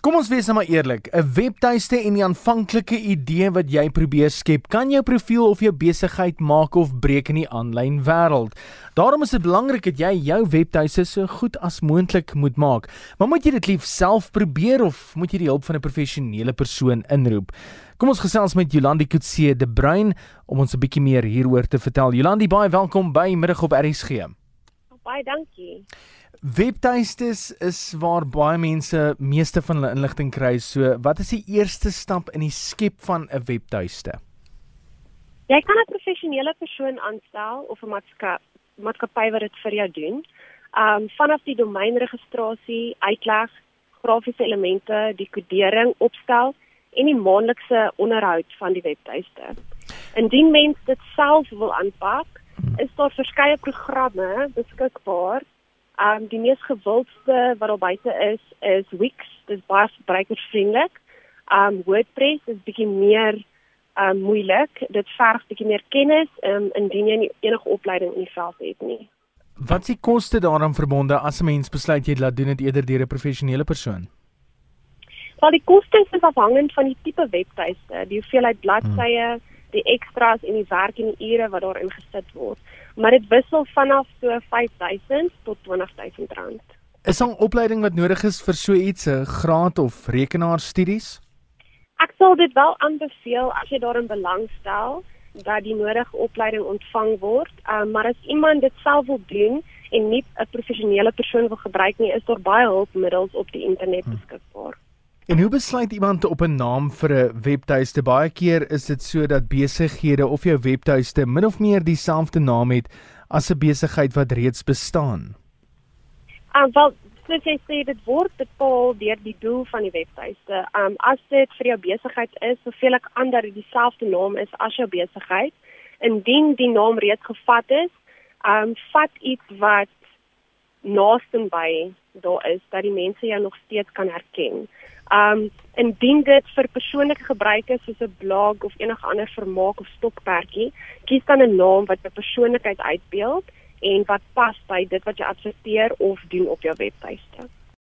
Kom ons wees nou maar eerlik, 'n webtuiste en die aanvanklike idee wat jy probeer skep, kan jou profiel of jou besigheid maak of breek in die aanlyn wêreld. Daarom is dit belangrik dat jy jou webtuiste so goed as moontlik moet maak. Maar moet jy dit lief self probeer of moet jy die hulp van 'n professionele persoon inroep? Kom ons gesels met Jolandi Kutse de Bruin om ons 'n bietjie meer hieroor te vertel. Jolandi, baie welkom by Middag op RSG. Baie dankie. Webtuistes is waar baie mense meeste van hulle inligting kry. So, wat is die eerste stap in die skep van 'n webtuiste? Jy kan 'n professionele persoon aanstel of 'n maatskappy maatskappy wat dit vir jou doen. Um vanaf die domeinregistrasie, uitleg, grafiese elemente, die kodering, opstel en die maandelikse onderhoud van die webtuiste. Indien mens dit self wil aanpak, is daar verskeie programme beskikbaar Um die mees gewildste wat daar buite is is Wix. Dit is baie gebruikersvriendelik. Um WordPress is bietjie meer um moeilik. Dit verg bietjie meer kennis um indien jy nie enige opleiding in die veld het nie. Wat is die koste daaraan verbonde as 'n mens besluit jy laat doen dit eerder deur 'n professionele persoon? Wel die koste is afhangend van die tipe webtuiste, die hoeveelheid bladsye, hmm. Die extras en die werk en die ure wat daarin gesit word maar dit wissel vanaf so 5000 tot 20000 rand. Is daar 'n opleiding wat nodig is vir so iets, 'n graad of rekenaarstudies? Ek sal dit wel aanbeveel as jy daarin belangstel dat die nodige opleiding ontvang word. Um, maar as iemand dit self wil doen en nie 'n professionele persoon wil gebruik nie, is daar baie hulpmiddels op die internet hm. beskikbaar. Hmm. En hoe besluit iemand op 'n naam vir 'n webtuiste? Baie keer is dit so dat besighede of jou webtuiste min of meer dieselfde naam het as 'n besigheid wat reeds bestaan. Um wel, soos jy sê, dit word bepaal deur die doel van die webtuiste. Um as dit vir jou besigheid is, soveel ek aan dat dit dieselfde naam is as jou besigheid, indien die naam reeds gevat is, um vat iets wat naaste by daar is dat die mense jou nog steeds kan herken. Um indien dit vir persoonlike gebruik is soos 'n blog of enige ander vermaak of stokperdjie, kies dan 'n naam wat 'n persoonlikheid uitbeeld en wat pas by dit wat jy adverteer of doen op jou webtuiste.